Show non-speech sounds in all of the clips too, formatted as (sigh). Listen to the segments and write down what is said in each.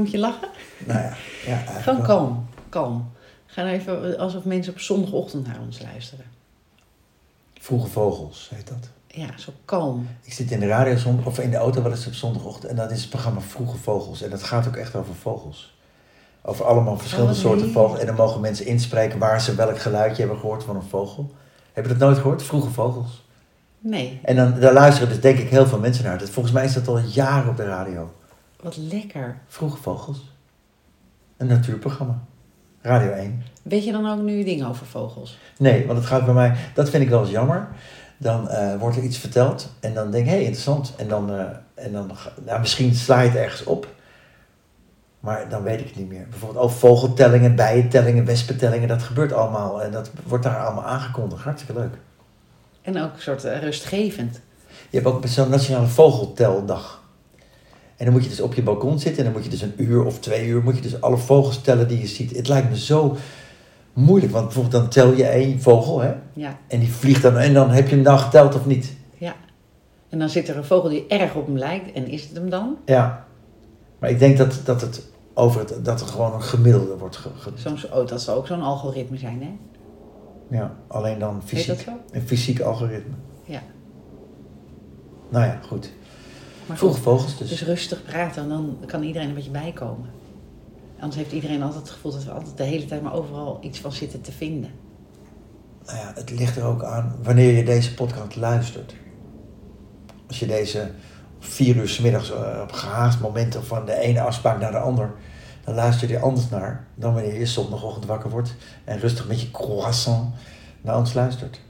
Moet je lachen? Nou ja, ja Gewoon kalm. Kalm. Ga nou even alsof mensen op zondagochtend naar ons luisteren. Vroege vogels heet dat. Ja, zo kalm. Ik zit in de radio zon- of in de auto wel eens op zondagochtend en dat is het programma Vroege Vogels. En dat gaat ook echt over vogels. Over allemaal verschillende Oh, soorten nee. vogels. En dan mogen mensen inspreken waar ze welk geluidje hebben gehoord van een vogel. Heb je dat nooit gehoord? Vroege Vogels. Nee, En dan daar luisteren dus denk ik heel veel mensen naar. Dat- Volgens mij is dat al jaren op de radio. Wat lekker. Vroege Vogels. Een natuurprogramma. Radio 1. Weet je dan ook nu dingen over vogels? Nee, want het gaat bij mij, dat vind ik wel eens jammer. Dan eh, wordt er iets verteld en dan denk ik, hé, hey, interessant. En dan, eh, en dan nou, misschien sla je het ergens op. Maar dan weet ik het niet meer. Bijvoorbeeld ook vogeltellingen, bijentellingen, wespentellingen, dat gebeurt allemaal. En dat wordt daar allemaal aangekondigd. Hartstikke leuk. En ook een soort eh, rustgevend. Je hebt ook zo'n nationale vogelteldag. En dan moet je dus op je balkon zitten en dan moet je dus een uur of twee uur, moet je dus alle vogels tellen die je ziet. Het lijkt me zo moeilijk, want bijvoorbeeld dan tel je één vogel, hè? Ja, En die vliegt dan, en dan heb je hem dan geteld of niet? ja. En dan zit er een vogel die erg op hem lijkt. En is het hem dan? Ja. Maar ik denk dat, dat het over het, dat er gewoon een gemiddelde wordt ge, ge- Zo'n, oh, dat zal ook zo'n algoritme zijn, hè? Ja, alleen dan Heet fysiek. dat zo? Een fysiek algoritme. Ja. Nou ja, goed. Maar Vroege vogels dus. dus rustig praten, dan kan iedereen een beetje bijkomen. Anders heeft iedereen altijd het gevoel dat we altijd de hele tijd maar overal iets van zitten te vinden. Nou ja, het ligt er ook aan wanneer je deze podcast luistert. Als je deze vier uur 's middags eh, op gehaast momenten van de ene afspraak naar de ander, dan luister je er anders naar dan wanneer je zondagochtend wakker wordt en rustig met je croissant naar ons luistert.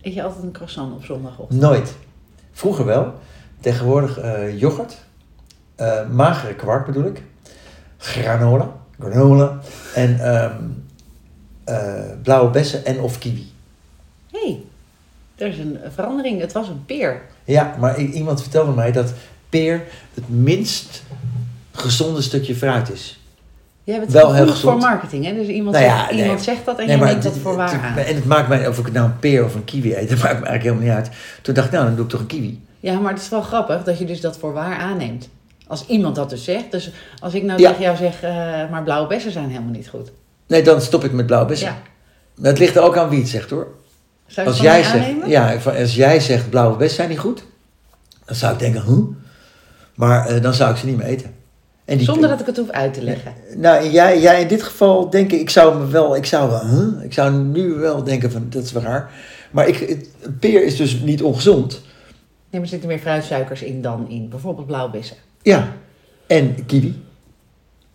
Eet je altijd een croissant op zondagochtend? Nooit. Vroeger wel. Tegenwoordig eh, yoghurt. eh, magere kwark bedoel ik. Granola. Granola. En ehm, eh, blauwe bessen en of kiwi. Hé, hey, er is een verandering. Het was een peer. Ja, maar iemand vertelde mij dat peer het minst gezonde stukje fruit is. Jij bent Wel wel heel gezond. voor marketing, hè? Dus iemand, Nou ja, zegt, nee. iemand zegt dat en Nee, maar neemt dat voor waar aan. En het maakt mij, of ik nou een peer of een kiwi eet, (laughs) dat maakt me eigenlijk helemaal niet uit. Toen dacht ik, nou, dan doe ik toch een kiwi. Ja, maar het is wel grappig dat je dus dat voor waar aanneemt. Als iemand dat dus zegt. Dus als ik nou Ja. tegen jou zeg, eh, maar blauwe bessen zijn helemaal niet goed. Nee, dan stop ik met blauwe bessen. Ja. Het ligt er ook aan wie het zegt hoor. Zou je Als jij, zegt, ja, als jij zegt blauwe bessen zijn niet goed, dan zou ik denken, huh? Maar eh, dan zou ik ze niet meer eten. En die, Zonder dat ik het hoef uit te leggen. Nou, jij, jij in dit geval denk ik, ik zou me wel, ik zou wel, huh? Ik zou nu wel denken van, dat is wel raar. Maar ik, het- peer is dus niet ongezond. Nee, maar zitten meer fruitsuikers in dan in bijvoorbeeld blauwbessen. Ja. En kiwi.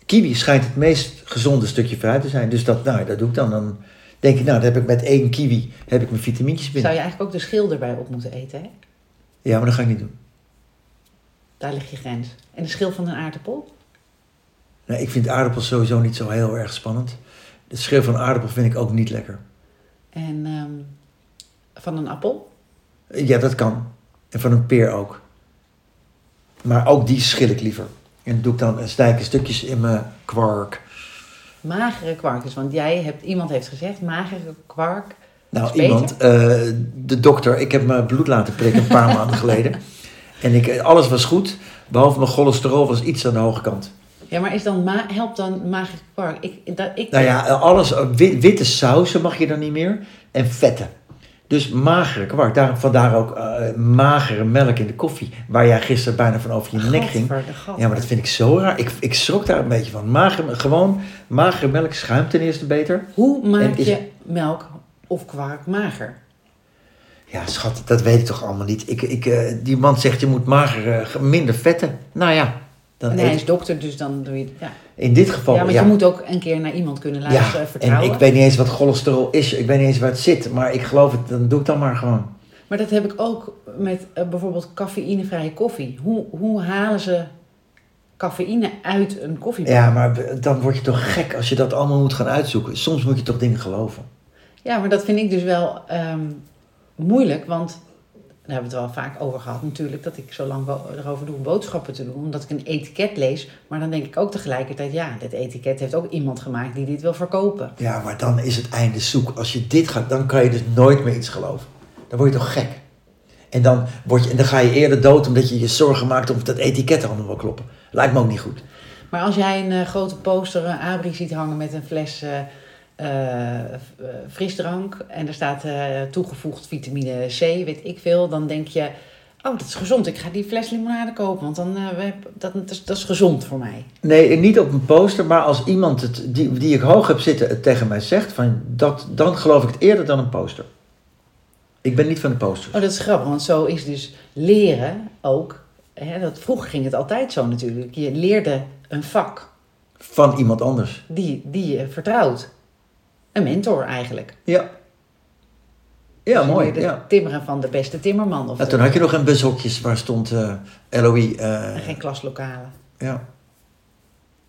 Kiwi schijnt het meest gezonde stukje fruit te zijn. Dus dat, nou, dat doe ik dan. Dan denk ik, nou, dan heb ik met één kiwi heb ik mijn vitamintjes Zou binnen. je eigenlijk ook de schil erbij op moeten eten, hè? Ja, maar dat ga ik niet doen. Daar ligt je grens. En de schil van een aardappel? Nee, ik vind aardappels sowieso niet zo heel erg spannend. De schil van aardappel vind ik ook niet lekker. En ehm, van een appel? Ja, dat kan. En van een peer ook. Maar ook die schil ik liever. En doe ik dan eh, stijke stukjes in mijn kwark. Magere kwarkjes. Want jij hebt, iemand heeft gezegd, magere kwark. Nou, iemand, eh, de dokter, ik heb mijn bloed laten prikken een paar (laughs) maanden geleden. En ik, alles was goed, behalve mijn cholesterol was iets aan de hoge kant. Ja, maar is dan ma helpt dan magere kwark? Ik, dat, ik, Nou ja, alles, eh, wit- witte sausen mag je dan niet meer en vetten. Dus magere kwark, daar, vandaar ook eh, magere melk in de koffie, waar jij gisteren bijna van over je nek ging. Ja, maar dat vind ik zo raar. Ik, ik schrok daar een beetje van. Magere, gewoon magere melk schuimt ten eerste beter. Hoe maak is- je melk of kwark mager? Ja, schat, dat weet ik toch allemaal niet. Ik, ik, eh, die man zegt je moet mager, eh, minder vetten. Nou ja, dan En hij is dokter, dus dan doe je. Ja, in dit geval... ja want je moet ook een keer naar iemand kunnen luisteren, ja, en vertrouwen. ik weet niet eens wat cholesterol is. Ik weet niet eens waar het zit. Maar ik geloof het, dan doe ik dan maar gewoon. Maar dat heb ik ook met eh, bijvoorbeeld cafeïnevrije koffie. Hoe, hoe halen ze cafeïne uit een koffie? Ja, maar dan word je toch gek als je dat allemaal moet gaan uitzoeken. Soms moet je toch dingen geloven. Ja, maar dat vind ik dus wel ehm, moeilijk, want daar hebben we het wel vaak over gehad natuurlijk, dat ik zo lang erover doe om boodschappen te doen, omdat ik een etiket lees. Maar dan denk ik ook tegelijkertijd, ja, dit etiket heeft ook iemand gemaakt die dit wil verkopen. Ja, maar dan is het einde zoek. Als je dit gaat, dan kan je dus nooit meer iets geloven. Dan word je toch gek. En dan, word je, en dan ga je eerder dood omdat je je zorgen maakt of dat etiket allemaal wel kloppen. Lijkt me ook niet goed. Maar als jij een eh, grote poster, een abri ziet hangen met een fles eh, eh, eh, frisdrank en er staat eh, toegevoegd vitamine C, weet ik veel, dan denk je, oh dat is gezond, ik ga die fles limonade kopen, want dan, eh, dat, dat, is, dat is gezond voor mij. Nee, niet op een poster, maar als iemand het, die, die ik hoog heb zitten het tegen mij zegt, van dat, dan geloof ik het eerder dan een poster. Ik ben niet van de posters. Oh, dat is grappig, want zo is dus leren ook, hè, dat, vroeger ging het altijd zo natuurlijk, je leerde een vak Van iemand anders. die, die je vertrouwt. Een mentor eigenlijk. Ja. Ja, Dus mooi. Ja. timmeren van de beste timmerman. Of Ja, toen had je nog een bushokjes waar stond eh LOI. eh, en geen klaslokalen. ja.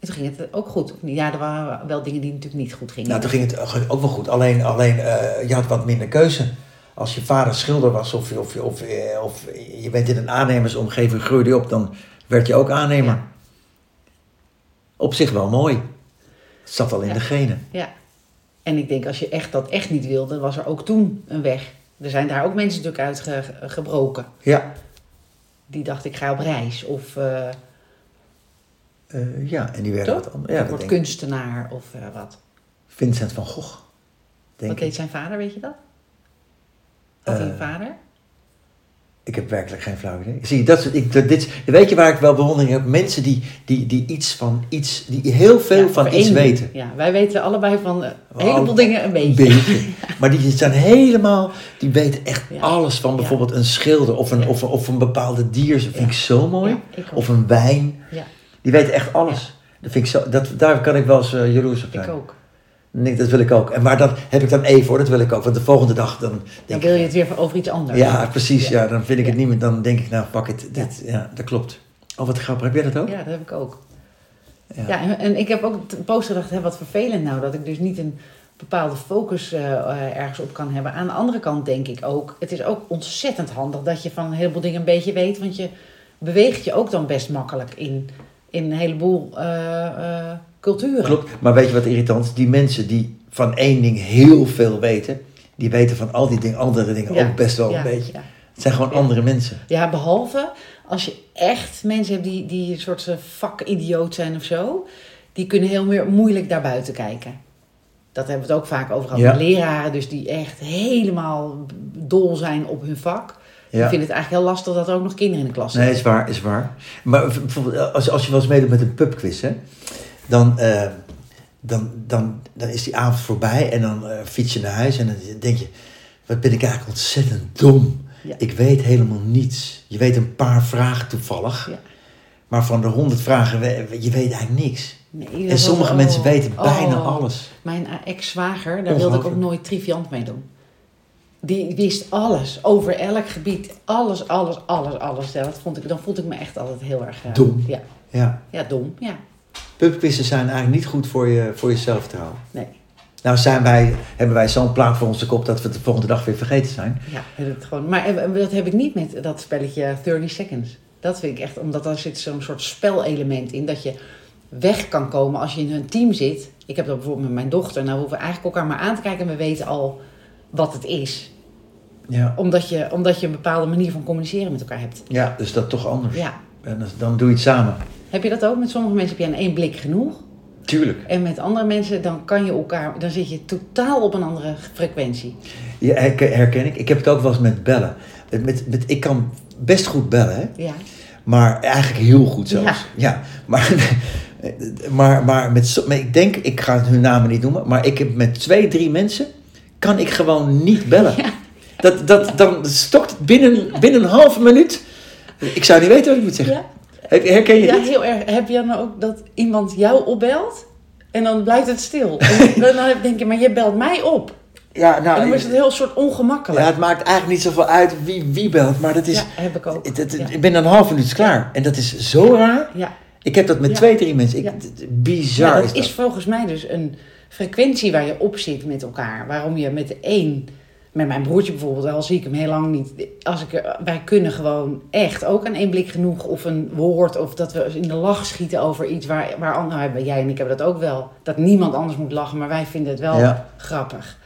En toen ging het ook goed. of niet? Ja, er waren wel dingen die natuurlijk niet goed gingen. Nou, toen ging het ook wel goed. Alleen, alleen eh, je had wat minder keuze. Als je vader schilder was of, of, of, eh, of je bent in een aannemersomgeving, groeide je op, dan werd je ook aannemer. Ja. Op zich wel mooi. Het zat al in Ja. de genen. Ja. En ik denk, als je echt dat echt niet wilde, was er ook toen een weg. Er zijn daar ook mensen natuurlijk uitgebroken. Ja. Die dachten, ik ga op reis. Of uh, Uh, ja, en die werden wat anders. Ja, ik word kunstenaar of uh, wat. Vincent van Gogh. Denk wat deed zijn vader, weet je dat? Had hij een vader? Ik heb werkelijk geen flauw idee. Zie je, dat, ik, dit, weet je waar ik wel bewondering heb? Mensen die, die, die iets van iets, die heel veel ja, van iets weten. Ja, wij weten allebei van een oh, heleboel dingen een beetje. Een beetje. (laughs) maar die zijn helemaal, die weten echt ja. alles van bijvoorbeeld ja. een schilder of een, of, of een bepaalde dier. Dat vind ik zo mooi. Ik of een wijn. Die weten echt alles. Dat vind ik zo, dat, daar kan ik wel eens uh, jaloers op zijn. Ik ook. Nee, dat wil ik ook. En maar dat heb ik dan even hoor, dat wil ik ook. Want de volgende dag dan denk Dan wil je het weer over iets anders. Ja, precies. Ja, dan vind ik het niet meer. Dan denk ik, nou, pak het. Dit, ja. dat klopt. Oh, wat grappig. Heb jij dat ook? Ja, dat heb ik ook. Ja, ja en, en, ik heb ook een post gedacht, hè, wat vervelend nou, dat ik dus niet een bepaalde focus uh, uh, ergens op kan hebben. Aan de andere kant denk ik ook, het is ook ontzettend handig dat je van een heleboel dingen een beetje weet, want je beweegt je ook dan best makkelijk in, in een heleboel uh, culturen. Klopt, maar weet je wat irritant is? Die mensen die van één ding heel veel weten, die weten van al die dingen, andere dingen ja. ook best wel ja, een beetje. Ja. Het zijn gewoon andere mensen. Ja, behalve als je echt mensen hebt die, die een soort vakidioot zijn of zo, die kunnen heel meer moeilijk naar buiten kijken. Dat hebben we het ook vaak over gehad. Leraren, dus die echt helemaal dol zijn op hun vak. Ja. Ik vind het eigenlijk heel lastig dat er ook nog kinderen in de klas zijn. Nee, is waar, is waar. Maar bijvoorbeeld, als, als je wel eens meedoet met een pubquiz, hè, dan, uh, dan, dan, dan is die avond voorbij en dan uh, fiets je naar huis en dan denk je, wat ben ik eigenlijk ontzettend dom. Ja. Ik weet helemaal niets. Je weet een paar vragen toevallig, ja. maar van de honderd vragen, je weet eigenlijk niks. Nee, en sommige oh, mensen weten oh, bijna alles. Mijn ex-zwager, daar wilde ik ook nooit triviant mee doen. Die wist alles, over elk gebied. Alles, alles, alles, alles. Ja, dat vond ik, dan vond ik me echt altijd heel erg... Uh, dom. Ja. Ja, ja dom, ja. Pubquizzen zijn eigenlijk niet goed voor je, voor je zelfvertrouwen. Nee. Nou zijn wij, hebben wij zo'n plaat voor onze kop dat we de volgende dag weer vergeten zijn. Ja, dat gewoon, maar eh, dat heb ik niet met dat spelletje 30 Seconds. Dat vind ik echt, omdat daar zit zo'n soort spelelement in. Dat je weg kan komen als je in een team zit. Ik heb dat bijvoorbeeld met mijn dochter. Nou, we hoeven eigenlijk elkaar maar aan te kijken en we weten al wat het is. Ja. Omdat, je, omdat je een bepaalde manier van communiceren met elkaar hebt. Ja, dus dat toch anders. Ja. En dan, doe je het samen. Heb je dat ook? Met sommige mensen heb je in één blik genoeg. Tuurlijk. En met andere mensen, dan kan je elkaar, dan zit je totaal op een andere frequentie. Ja, herken ik. Ik heb het ook wel eens met bellen. Met, met, ik kan best goed bellen, hè? Ja. Maar eigenlijk heel goed zelfs. Ja. ja. Maar, (laughs) maar, maar, met, ik denk, ik ga hun namen niet noemen, maar ik heb met twee, drie mensen kan ik gewoon niet bellen. (laughs) Ja. Dat, dat, dan stokt het binnen, binnen een halve minuut. Ik zou niet weten wat ik moet zeggen. Ja. Herken je ja, dit? heel erg. Heb je dan ook dat iemand jou opbelt en dan blijft het stil? (laughs) En dan denk je, maar je belt mij op. Ja, nou, en dan is het heel soort ongemakkelijk. Ja, het maakt eigenlijk niet zoveel uit wie, wie belt, maar dat is... Ja, heb ik ook. Het, het, ja. Ik ben dan een half minuut klaar. En dat is zo raar. Ja. Ik heb dat met twee, drie mensen. Ik, Ja. Bizar dat is dat. is volgens mij dus een frequentie waar je op zit met elkaar. Waarom je met de een, met mijn broertje bijvoorbeeld, al zie ik hem heel lang niet. Als ik, wij kunnen gewoon echt ook aan één blik genoeg of een woord of dat we in de lach schieten over iets waar, waar anderen, nou, jij en ik hebben dat ook wel. Dat niemand anders moet lachen, maar wij vinden het wel Ja. grappig.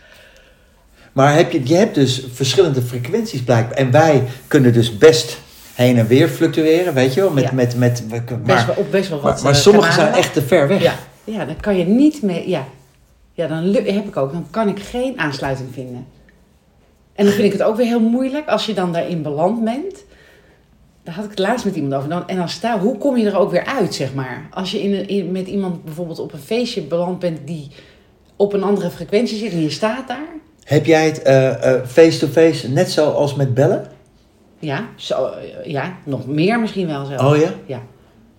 Maar heb je, je hebt dus verschillende frequenties blijkbaar. En wij kunnen dus best heen en weer fluctueren, weet je wel. Met, Ja. met, met, maar Best wel, op best wel wat maar, maar eh, sommige zijn echt te ver weg. Ja, ja, dan kan je niet meer. Ja, ja dan heb ik ook. Dan kan ik geen aansluiting vinden. En dan vind ik het ook weer heel moeilijk als je dan daarin beland bent. Daar had ik het laatst met iemand over. Dan, en dan sta, hoe kom je er ook weer uit, zeg maar? Als je in, met iemand bijvoorbeeld op een feestje beland bent die op een andere frequentie zit en je staat daar. Heb jij het eh, eh, face-to-face net zoals met bellen? Ja, zo, eh, ja, nog meer misschien wel zelfs. Oh ja? Ja.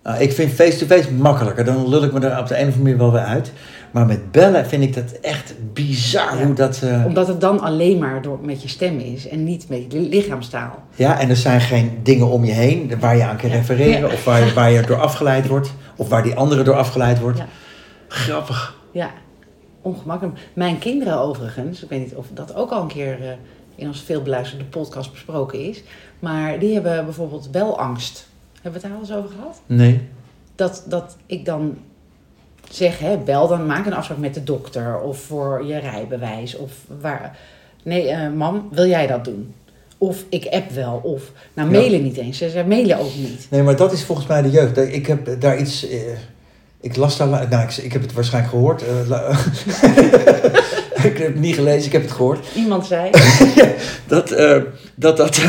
Nou, ik vind face-to-face makkelijker. Dan lul ik me er op de een of andere manier wel weer uit. Maar met bellen vind ik dat echt bizar Ja. hoe dat... eh, Omdat het dan alleen maar door, met je stem is en niet met je lichaamstaal. Ja, en er zijn geen dingen om je heen waar je aan kan Ja. refereren. Ja. Of waar je, waar je door afgeleid wordt. Of waar die andere door afgeleid wordt. Grappig. Ja, ongemakkelijk. Mijn kinderen overigens, ik weet niet of dat ook al een keer eh, in ons veelbeluisterde podcast besproken is. Maar die hebben bijvoorbeeld belangst. Hebben we het daar al eens over gehad? Nee. Dat, dat ik dan zeg, hè, bel dan, maak een afspraak met de dokter. Of voor je rijbewijs. Of waar. Nee, eh, mam, wil jij dat doen? Of ik app wel. Of, nou, Ja. mailen niet eens. Ze mailen ook niet. Nee, maar dat is volgens mij de jeugd. Ik heb daar iets... eh, ik las daar... Nou, ik, ik heb het waarschijnlijk gehoord. eh, (laughs) (laughs) (laughs) ik heb het niet gelezen, ik heb het gehoord. Iemand zei, (laughs) Dat, eh, dat, dat, (laughs)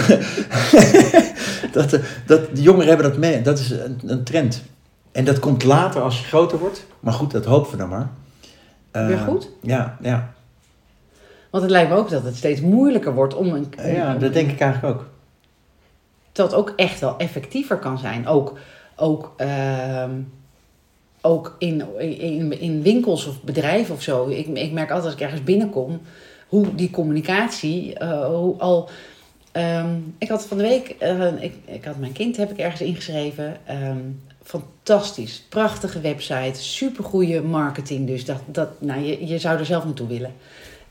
dat, eh, dat de jongeren hebben dat mee. Dat is een, een trend. En dat komt later als je groter wordt. Maar goed, dat hopen we dan maar. Weer goed? Ja, ja. want het lijkt me ook dat het steeds moeilijker wordt om een... ja, dat denk ik eigenlijk ook. dat het ook echt wel effectiever kan zijn. Ook, ook, ehm, ook in, in, in winkels of bedrijven of zo. Ik, ik merk altijd als ik ergens binnenkom, hoe die communicatie, eh, hoe al... ehm, ik had van de week, eh, ik, ik had mijn kind, heb ik ergens ingeschreven. Ehm, fantastisch, prachtige website, supergoeie marketing. Dus dat, dat, nou, je, je zou er zelf naartoe willen.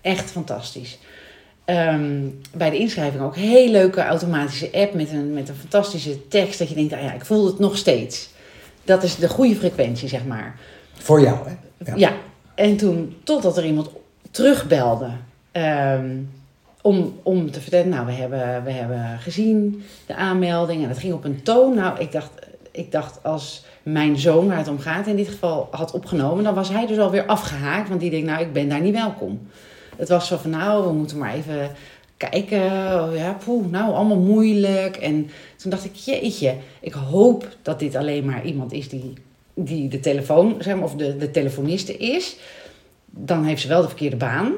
Echt fantastisch. Ehm, bij de inschrijving ook heel leuke automatische app met een, met een fantastische tekst. Dat je denkt, ah ja, ik voel het nog steeds. Dat is de goede frequentie, zeg maar. Voor jou, hè? Ja. Ja. en toen, totdat er iemand terugbelde. ehm, om, om te vertellen, nou, we hebben, we hebben gezien de aanmelding. En dat ging op een toon. Nou, ik dacht, ik dacht als mijn zoon, waar het om gaat, in dit geval had opgenomen... dan was hij dus alweer afgehaakt. Want die denkt, nou, ik ben daar niet welkom. Het was zo van, nou, we moeten maar even kijken. Oh, ja, poeh, nou, allemaal moeilijk. En toen dacht ik, jeetje, ik hoop dat dit alleen maar iemand is die, die de telefoon, zeg maar, of de, de telefoniste is. Dan heeft ze wel de verkeerde baan.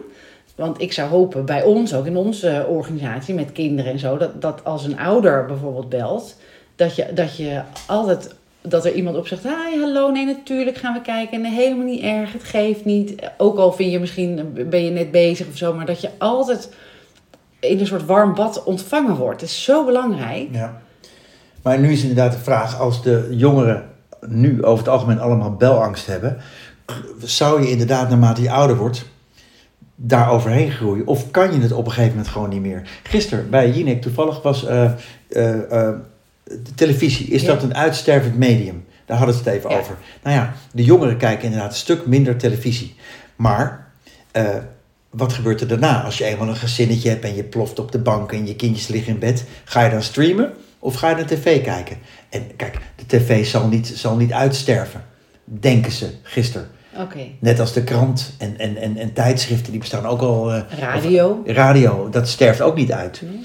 Want ik zou hopen, bij ons, ook in onze organisatie met kinderen en zo, dat, dat als een ouder bijvoorbeeld belt, dat je, dat je altijd dat er iemand op zegt, hi, hallo, nee, natuurlijk gaan we kijken. Nee, helemaal niet erg, het geeft niet. Ook al vind je misschien, ben je net bezig of zo, maar dat je altijd in een soort warm bad ontvangen wordt. Dat is zo belangrijk. Ja. Maar nu is inderdaad de vraag, als de jongeren nu over het algemeen allemaal belangst hebben, zou je inderdaad naarmate je ouder wordt daar overheen groeien? Of kan je het op een gegeven moment gewoon niet meer? Gisteren bij Jinek toevallig was de televisie. Is Ja. dat een uitstervend medium? Daar hadden ze het even Ja. over. Nou ja, de jongeren kijken inderdaad een stuk minder televisie. Maar wat gebeurt er daarna? Als je eenmaal een gezinnetje hebt en je ploft op de bank en je kindjes liggen in bed, ga je dan streamen of ga je naar tv kijken? En kijk, de tv zal niet, zal niet uitsterven, denken ze gisteren. Oké. Net als de krant en, en, en, en tijdschriften, die bestaan ook al. eh, Radio. of- radio, dat sterft ook niet uit. Nee.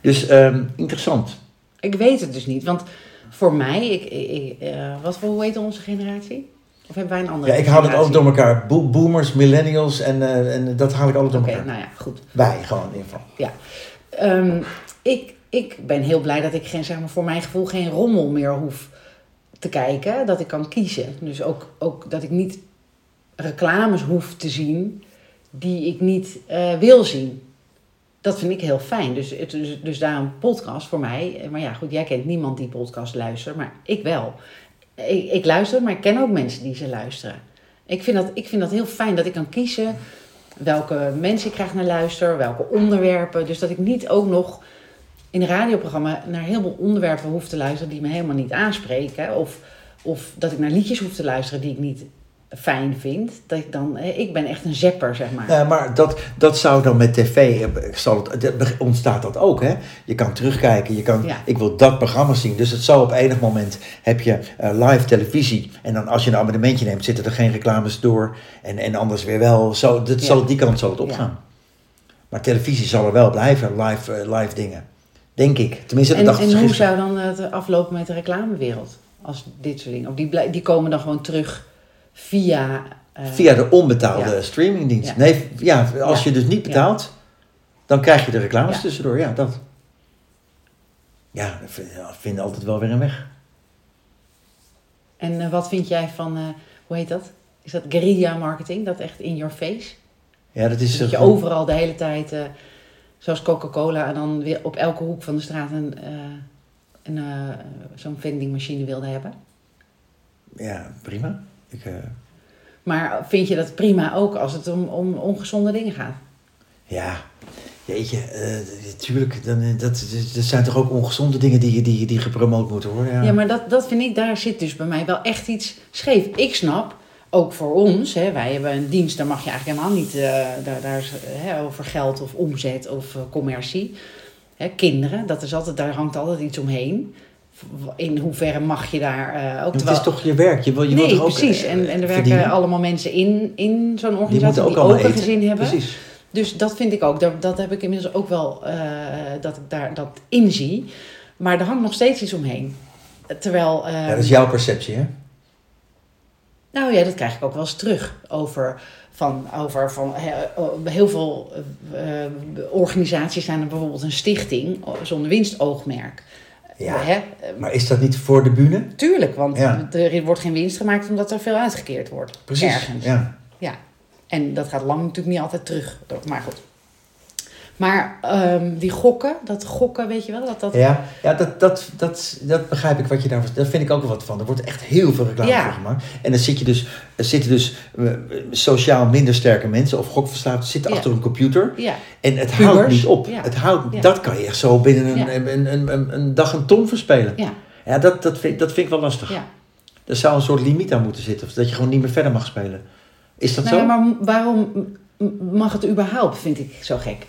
Dus ehm, interessant. Ik weet het dus niet, want voor mij, ik, ik, eh, wat voor, hoe heet onze generatie? Of hebben wij een andere Ja, ik haal het ook door elkaar. Bo- boomers, millennials en, eh, en dat haal ik altijd door Oké, elkaar. nou ja, goed. Wij gewoon in ieder geval. Ehm, ik, ik ben heel blij dat ik geen, zeg maar, voor mijn gevoel geen rommel meer hoef te kijken. Dat ik kan kiezen. Dus ook, ook dat ik niet reclames hoef te zien die ik niet eh, wil zien. Dat vind ik heel fijn. Dus, het- dus, dus daar een podcast voor mij. Maar ja, goed, jij kent niemand die podcast luistert, maar ik wel. Ik, ik luister, maar ik ken ook mensen die ze luisteren. Ik vind, dat, ik vind dat heel fijn dat ik kan kiezen welke mensen ik graag naar luister, welke onderwerpen. Dus dat ik niet ook nog in een radioprogramma naar heel veel onderwerpen hoef te luisteren die me helemaal niet aanspreken. Of, of dat ik naar liedjes hoef te luisteren die ik niet fijn vind. Dat ik dan, eh, ik ben echt een zepper, zeg maar. Ja, maar dat, dat zou dan met tv, eh, zal het, het- ontstaat dat ook, hè? Je kan terugkijken, je kan, Ja. ik wil dat programma zien. Dus het zal op enig moment, heb je eh, live televisie. En dan als je een abonnementje neemt, zitten er geen reclames door. En, en anders weer wel, zo, dat Ja. zal, die kant zal het opgaan. Maar televisie zal er wel blijven, live, eh, live dingen. Denk ik. Tenminste, dat En, dacht en hoe zou dan het aflopen met de reclamewereld? Als dit soort dingen. Of die, die komen dan gewoon terug via... eh, Via de onbetaalde Ja. streamingdienst. Nee, ja, als je dus niet betaalt, dan krijg je de reclames tussendoor. Ja, dat. Ja, dat vind- altijd wel weer een weg. En eh, wat vind jij van, eh, hoe heet dat? Is dat guerrilla marketing? Dat echt in your face? Ja, dat is... dat je gewoon- overal de hele tijd, zoals Coca-Cola, en dan weer op elke hoek van de straat een, een, zo'n vendingmachine wilde hebben. Ja, prima. Ik, eh, Maar vind je dat prima ook als het om, om ongezonde dingen gaat? ja, jeetje, eh tuurlijk, dan, eh, dat, dat zijn toch ook ongezonde dingen die, die, die gepromoot moeten worden. Ja, Ja, maar dat, dat vind ik, daar zit dus bij mij wel echt iets scheef. Ik snap, ook voor ons, hè, wij hebben een dienst, daar mag je eigenlijk helemaal niet, daar, daar hè, over geld of omzet of commercie. Hè, kinderen, dat is altijd, daar hangt altijd iets omheen. In hoeverre mag je daar eh, ook... Want het terwijl- is toch je werk, je wil, je nee, toch ook precies. eh, En, en er werken verdienen? allemaal mensen in, in zo'n Die organisatie moeten ook die ook een gezin hebben. Precies. Dus dat vind ik ook. Dat, dat heb ik inmiddels ook wel, eh, dat ik daar dat inzie. Maar er hangt nog steeds iets omheen. Terwijl... eh, Ja, dat is jouw perceptie, hè? nou ja, dat krijg ik ook wel eens terug. Over, van, over van, he- heel veel eh, eh, organisaties zijn er bijvoorbeeld een stichting zonder winstoogmerk. Ja, Hè? Eh, maar is dat niet voor de bühne? Tuurlijk, want Ja. er wordt geen winst gemaakt omdat er veel uitgekeerd wordt. Precies, Ergens. ja. Ja, en dat gaat lang natuurlijk niet altijd terug. Maar goed. Maar ehm, die gokken, dat gokken, weet je wel, dat dat... Ja, ja dat, dat, dat, dat begrijp ik wat je daarvoor... Dat vind ik ook wel wat van. Er wordt echt heel veel reclame Ja. voor gemaakt. En dan zit je dus, er zitten dus eh, sociaal minder sterke mensen... of gokverslaafd zitten Ja. achter een computer... Ja, En het Pubers, houdt niet op. Het houdt. Dat kan je echt zo binnen een, een, een, een, een dag een ton verspelen. ja, Ja, dat, dat, vind, dat vind ik wel lastig. ja. Er zou een soort limiet aan moeten zitten. Of dat je gewoon niet meer verder mag spelen. Is dat Nou, zo? ja, maar waarom mag het überhaupt, vind ik zo gek?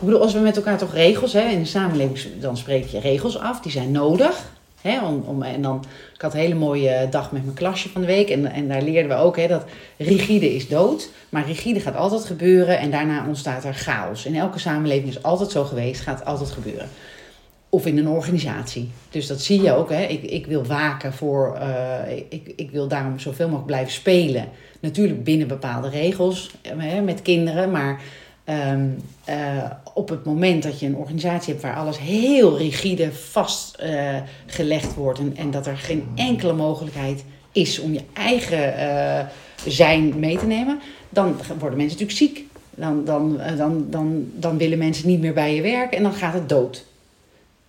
Ik bedoel, als we met elkaar toch regels, hè, in de samenleving, dan spreek je regels af, die zijn nodig. Hè, om, en dan, ik had een hele mooie dag met mijn klasje van de week en, en daar leerden we ook hè, dat rigide is dood, maar rigide gaat altijd gebeuren en daarna ontstaat er chaos. In elke samenleving is altijd zo geweest, gaat altijd gebeuren. Of in een organisatie. Dus dat zie je ook. Hè. Ik, ik wil waken voor. eh, ik, ik wil daarom zoveel mogelijk blijven spelen. Natuurlijk binnen bepaalde regels hè, met kinderen. Maar ehm, eh, op het moment dat je een organisatie hebt waar alles heel rigide vastgelegd gelegd wordt. En, en dat er geen enkele mogelijkheid is om je eigen eh, zijn mee te nemen. Dan worden mensen natuurlijk ziek. Dan, dan, eh, dan, dan, dan willen mensen niet meer bij je werken en dan gaat het dood.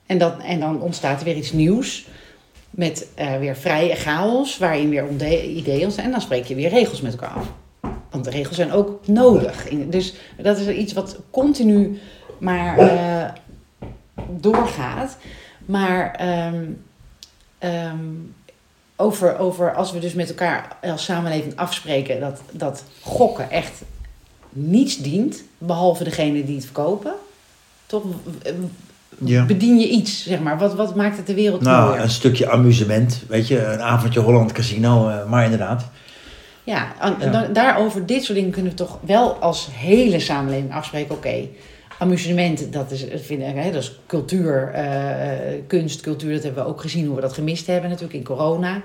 En, dat, en dan ontstaat er weer iets nieuws. Met eh, weer vrije chaos, waarin weer ideeën ontstaan. En dan spreek je weer regels met elkaar af. Want de regels zijn ook nodig. Dus dat is iets wat continu maar eh, doorgaat. Maar ehm, ehm, over, over als we dus met elkaar als samenleving afspreken dat, dat gokken echt niets dient, behalve degene die het verkopen. Toch Ja. bedien je iets, zeg maar. Wat, wat maakt het de wereld Nou, mooier? een stukje amusement. Weet je, een avondje Holland Casino. eh, maar inderdaad. Ja, daarover dit soort dingen kunnen we toch wel als hele samenleving afspreken. Oké, amusement, dat is, vinden, hè, dat is cultuur, eh, eh, kunst, cultuur. Dat hebben we ook gezien hoe we dat gemist hebben natuurlijk in corona.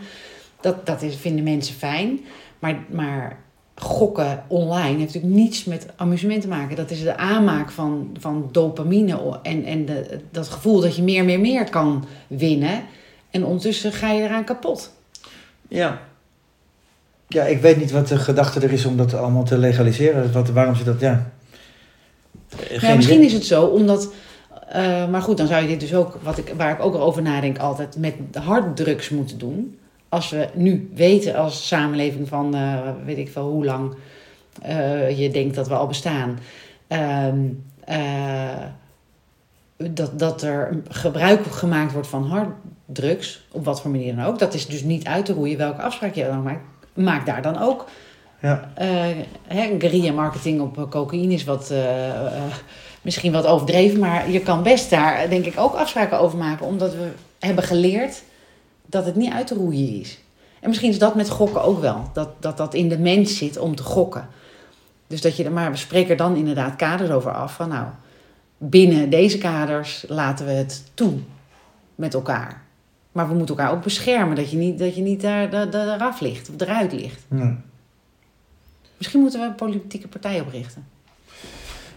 Dat, dat is, vinden mensen fijn. Maar, maar gokken online heeft natuurlijk niets met amusement te maken. Dat is de aanmaak van, van dopamine en, en de, dat gevoel dat je meer, meer, meer kan winnen. En ondertussen ga je eraan kapot. Ja. Ja, ik weet niet wat de gedachte er is om dat allemaal te legaliseren. Wat, waarom ze dat, ja. Eh, Ja, misschien is het zo, omdat. eh, maar goed, dan zou je dit dus ook, wat ik, waar ik ook over nadenk, altijd met harddrugs moeten doen. Als we nu weten als samenleving van eh, weet ik veel hoe lang eh, je denkt dat we al bestaan. ehm, eh, dat, dat er gebruik gemaakt wordt van harddrugs, op wat voor manier dan ook. Dat is dus niet uit te roeien welke afspraak je dan maakt. Maak daar dan ook Ja. guerrilla marketing op eh, cocaïne is wat, eh, misschien wat overdreven, maar je kan best daar denk ik ook afspraken over maken, omdat we hebben geleerd dat het niet uit te roeien is. En misschien is dat met gokken ook wel, dat dat, dat in de mens zit om te gokken. Dus dat je er, maar we spreken er dan inderdaad kaders over af van nou, binnen deze kaders laten we het toe met elkaar. Maar we moeten elkaar ook beschermen, dat je niet, dat je niet daar, daar, daar eraf ligt of eruit ligt. Misschien moeten we een politieke partij oprichten.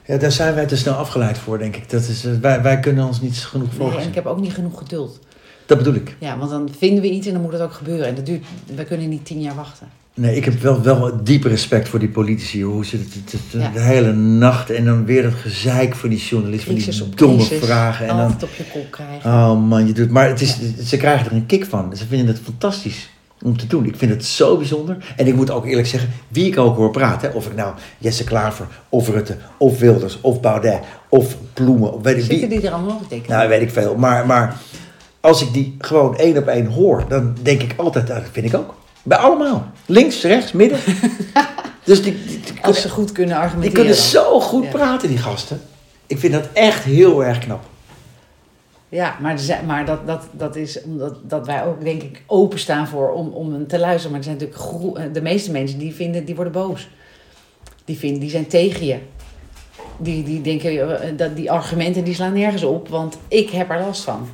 Ja, daar zijn wij te snel afgeleid voor, denk ik. Dat is, eh, wij, wij kunnen ons niet genoeg Nee, focussen. en ik heb ook niet genoeg geduld. Dat bedoel ik. Ja, want dan vinden we iets en dan moet het ook gebeuren. En dat duurt, we kunnen niet tien jaar wachten. Nee, ik heb wel, wel diep respect voor die politici. Hoe ze het, het- het- Ja. de hele nacht en dan weer dat gezeik van die journalist. Van Crisis die op domme crisis. vragen. En dan, op je kop krijgen. oh man, je doet. Maar het is, ze krijgen er een kick van. Ze vinden het fantastisch om te doen. Ik vind het zo bijzonder. En ik moet ook eerlijk zeggen, wie ik ook hoor praten. Of ik nou Jesse Klaver, of Rutte, of Wilders, of Baudet, of Ploemen. Of weet ik Zitten wie. die er allemaal tekenen? Nou, weet ik veel. Maar, maar als ik die gewoon één op één hoor, dan denk ik altijd, dat vind ik ook. Bij allemaal. Links, rechts, midden. (laughs) dus die, die, die Als ze goed kunnen die argumenteren. kunnen zo goed Ja. praten, die gasten. Ik vind dat echt heel erg knap. Ja, maar, maar dat, dat, dat is omdat dat wij ook, denk ik, openstaan voor om, om te luisteren. Maar er zijn natuurlijk eh, de meeste mensen die vinden, die worden boos. Die, vinden, die zijn tegen je. Die, die denken, eh, dat die argumenten die slaan nergens op, want ik heb er last van.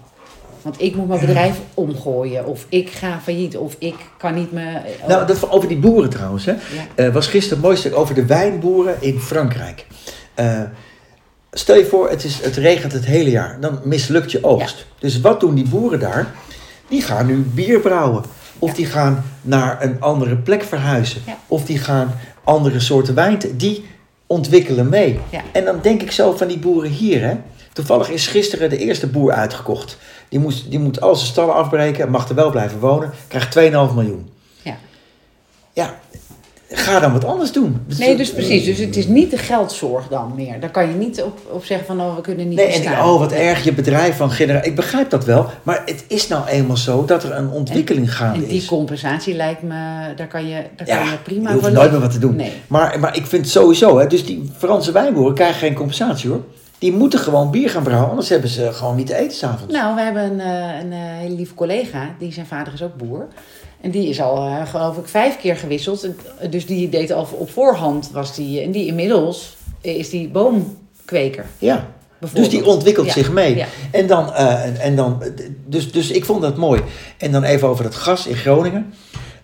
Want ik moet mijn bedrijf omgooien, of ik ga failliet, of ik kan niet meer... Nou, dat, over die boeren trouwens. Hè. Ja. Eh, was gisteren een mooi stuk over de wijnboeren in Frankrijk. Eh, stel je voor, het, is, het regent het hele jaar. Dan mislukt je oogst. Dus wat doen die boeren daar? Die gaan nu bier brouwen. Of Ja. die gaan naar een andere plek verhuizen. Of die gaan andere soorten wijn... Die ontwikkelen mee. En dan denk ik zo van die boeren hier. Hè? Toevallig is gisteren de eerste boer uitgekocht. Die, moest, die moet al zijn stallen afbreken. Mag er wel blijven wonen. Krijgt 2,5 miljoen. Ja. Ja, ga dan wat anders doen. Nee, dus precies. Dus het is niet de geldzorg dan meer. Daar kan je niet op, op zeggen van, oh, we kunnen niet Nee, en bestaan. die, oh, wat erg je bedrijf van generatie. Ik begrijp dat wel, maar het is nou eenmaal zo dat er een ontwikkeling gaande En die is. compensatie lijkt me, daar kan je, daar Ja, kan je prima je hoeft voor nooit meer wat te doen. Nee. Maar, maar ik vind sowieso, hè, dus die Franse wijnboeren krijgen geen compensatie hoor. Die moeten gewoon bier gaan brouwen, anders hebben ze gewoon niet te eten s'avonds. Nou, we hebben een, eh, een eh, hele lieve collega, die zijn vader is ook boer. En die is al, eh, geloof ik, vijf keer gewisseld. Dus die deed al op voorhand, was die, en die inmiddels is die boomkweker. ja, dus die ontwikkelt Ja, zich mee. ja. En dan, en, en dan dus, dus ik vond dat mooi. En dan even over het gas in Groningen.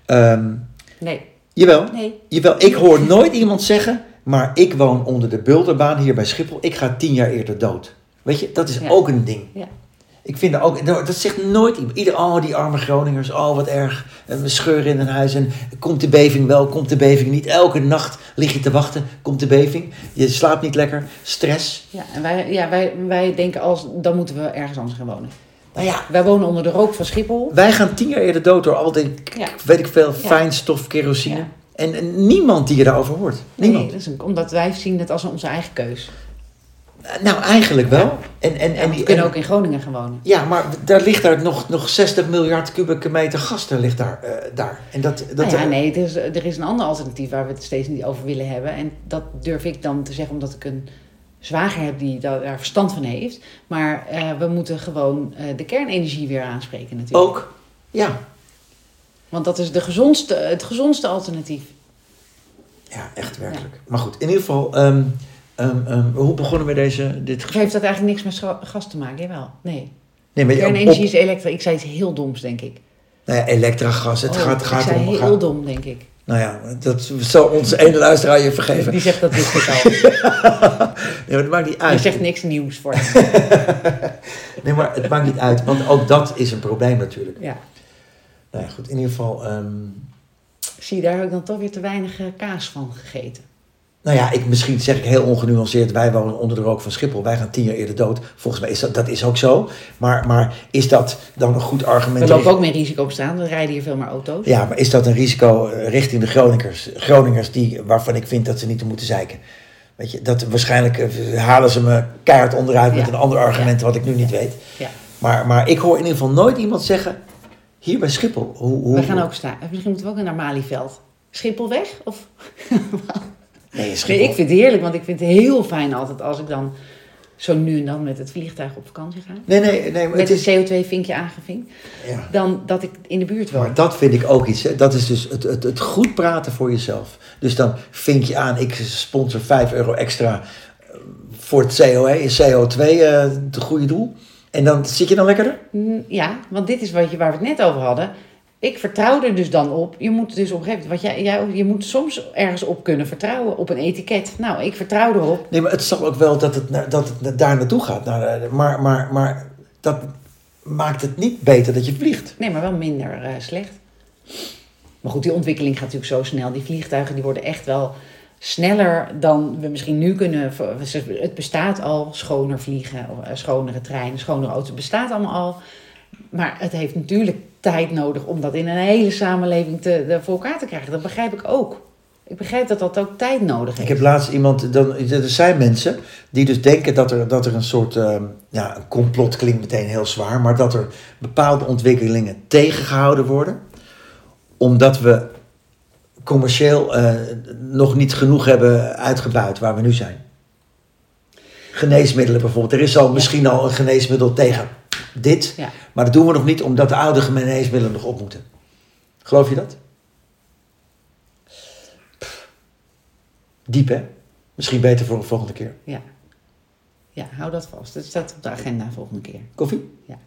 Ehm, Nee, jawel, nee. Jawel, ik hoor nooit iemand zeggen, maar ik woon onder de Bulderbaan hier bij Schiphol. Ik ga tien jaar eerder dood. Weet je, dat is Ja. ook een ding. Ja. Ik vind dat ook, nou, dat zegt nooit iemand. Ieder, oh, die arme Groningers, oh, wat erg. En we scheuren in een huis en komt de beving wel, komt de beving niet. Elke nacht lig je te wachten, komt de beving. Je slaapt niet lekker, stress. Ja, en wij, ja, wij, wij denken als, dan moeten we ergens anders gaan wonen. Nou ja, Wij wonen onder de rook van Schiphol. wij gaan tien jaar eerder dood door al die, Ja. weet ik veel, fijnstof, kerosine. En, niemand die je daarover hoort. Niemand. Nee, dat is een, omdat wij zien het als onze eigen keus. Nou, eigenlijk wel. Ja. En, en, En we kunnen en- ook in Groningen gaan wonen. Ja, maar daar ligt daar nog, nog 60 miljard kubieke meter gas daar ligt daar. eh, daar. En dat, dat, nou ja, nee, er is, er is een ander alternatief waar we het steeds niet over willen hebben. En dat durf ik dan te zeggen omdat ik een zwager heb die daar daar verstand van heeft. Maar eh, we moeten gewoon eh, de kernenergie weer aanspreken natuurlijk. Ook, ja. Want dat is de gezondste, het gezondste alternatief. Ja, echt werkelijk. Maar goed, in ieder geval, ehm, ehm, ehm, hoe begonnen we deze, dit gesprek? heeft dat eigenlijk niks met gas te maken? Jawel. Nee. Nee, maar Kernenergie op- is elektra. Ik zei iets heel doms, denk ik. nou ja, elektragas, het Oh, gaat, gaat ik zei heel gaat- dom, denk ik. nou ja, dat zal onze ene luisteraar je vergeven. Die zegt dat wist ik al. (laughs) Nee, maar het maakt niet Je uit. zegt niks nieuws voor (laughs) hem. Nee, maar het maakt niet uit, want ook dat is een probleem natuurlijk. Ja. Nou ja, goed, in ieder geval... ehm, Zie je, daar heb ik dan toch weer te weinig eh, kaas van gegeten. Nou ja, ik, misschien zeg ik heel ongenuanceerd, wij wonen onder de rook van Schiphol. Wij gaan tien jaar eerder dood. Volgens mij is dat, dat is ook zo. Maar, maar is dat dan een goed argument? We lopen ook meer risico op staan. We rijden hier veel meer auto's. Ja, maar is dat een risico eh, richting de Groningers? Groningers die, waarvan ik vind dat ze niet te moeten zeiken. Weet je, dat waarschijnlijk eh, halen ze me keihard onderuit met Ja. een ander argument wat ik nu niet weet. Ja. Maar, maar ik hoor in ieder geval nooit iemand zeggen, hier bij Schiphol. Hoe, hoe, We gaan ook staan. Misschien moeten we ook naar Malieveld. Schiphol weg? Of... Nee, (laughs) Nee, Schiphol. ik vind het heerlijk, want ik vind het heel fijn altijd als ik dan zo nu en dan met het vliegtuig op vakantie ga. Nee, nee, nee, Met het een is... CO2-vinkje aangevinkt. Ja. Dan dat ik in de buurt woon. Maar dat vind ik ook iets. Hè. Dat is dus het, het, het goed praten voor jezelf. Dus dan vink je aan, ik sponsor 5 euro extra eh, voor het COE, CO2, eh, het goede doel. En dan zit je dan lekkerder? Mm, Ja, want dit is wat je, waar we het net over hadden. Ik vertrouw er dus dan op. Je moet dus op een gegeven moment, wat jij, jij, je moet soms ergens op kunnen vertrouwen, op een etiket. Nou, ik vertrouw erop. Nee, maar het zal ook wel dat het, dat het daar naartoe gaat. Naar, de- maar, maar, maar dat maakt het niet beter dat je vliegt. Nee, maar wel minder eh, slecht. Maar goed, die ontwikkeling gaat natuurlijk zo snel. Die vliegtuigen die worden echt wel sneller dan we misschien nu kunnen. Het bestaat al, schoner vliegen, eh, schonere treinen, schonere auto's. Bestaat allemaal al. Maar het heeft natuurlijk tijd nodig om dat in een hele samenleving te, de- voor elkaar te krijgen. Dat begrijp ik ook. Ik begrijp dat dat ook tijd nodig heeft. Ik heb laatst iemand, dan, er zijn mensen die dus denken dat er, dat er een soort, ehm, ja, een complot klinkt meteen heel zwaar, maar dat er bepaalde ontwikkelingen tegengehouden worden, omdat we commercieel eh, nog niet genoeg hebben uitgebuit waar we nu zijn. Geneesmiddelen bijvoorbeeld. Er is al misschien al een geneesmiddel tegen dit, Ja. maar dat doen we nog niet omdat de oude geneesmiddelen nog op moeten. Geloof je dat? Diep hè? Misschien beter voor een volgende keer. Ja. ja, hou dat vast. Het staat op de agenda volgende keer. Koffie? Ja.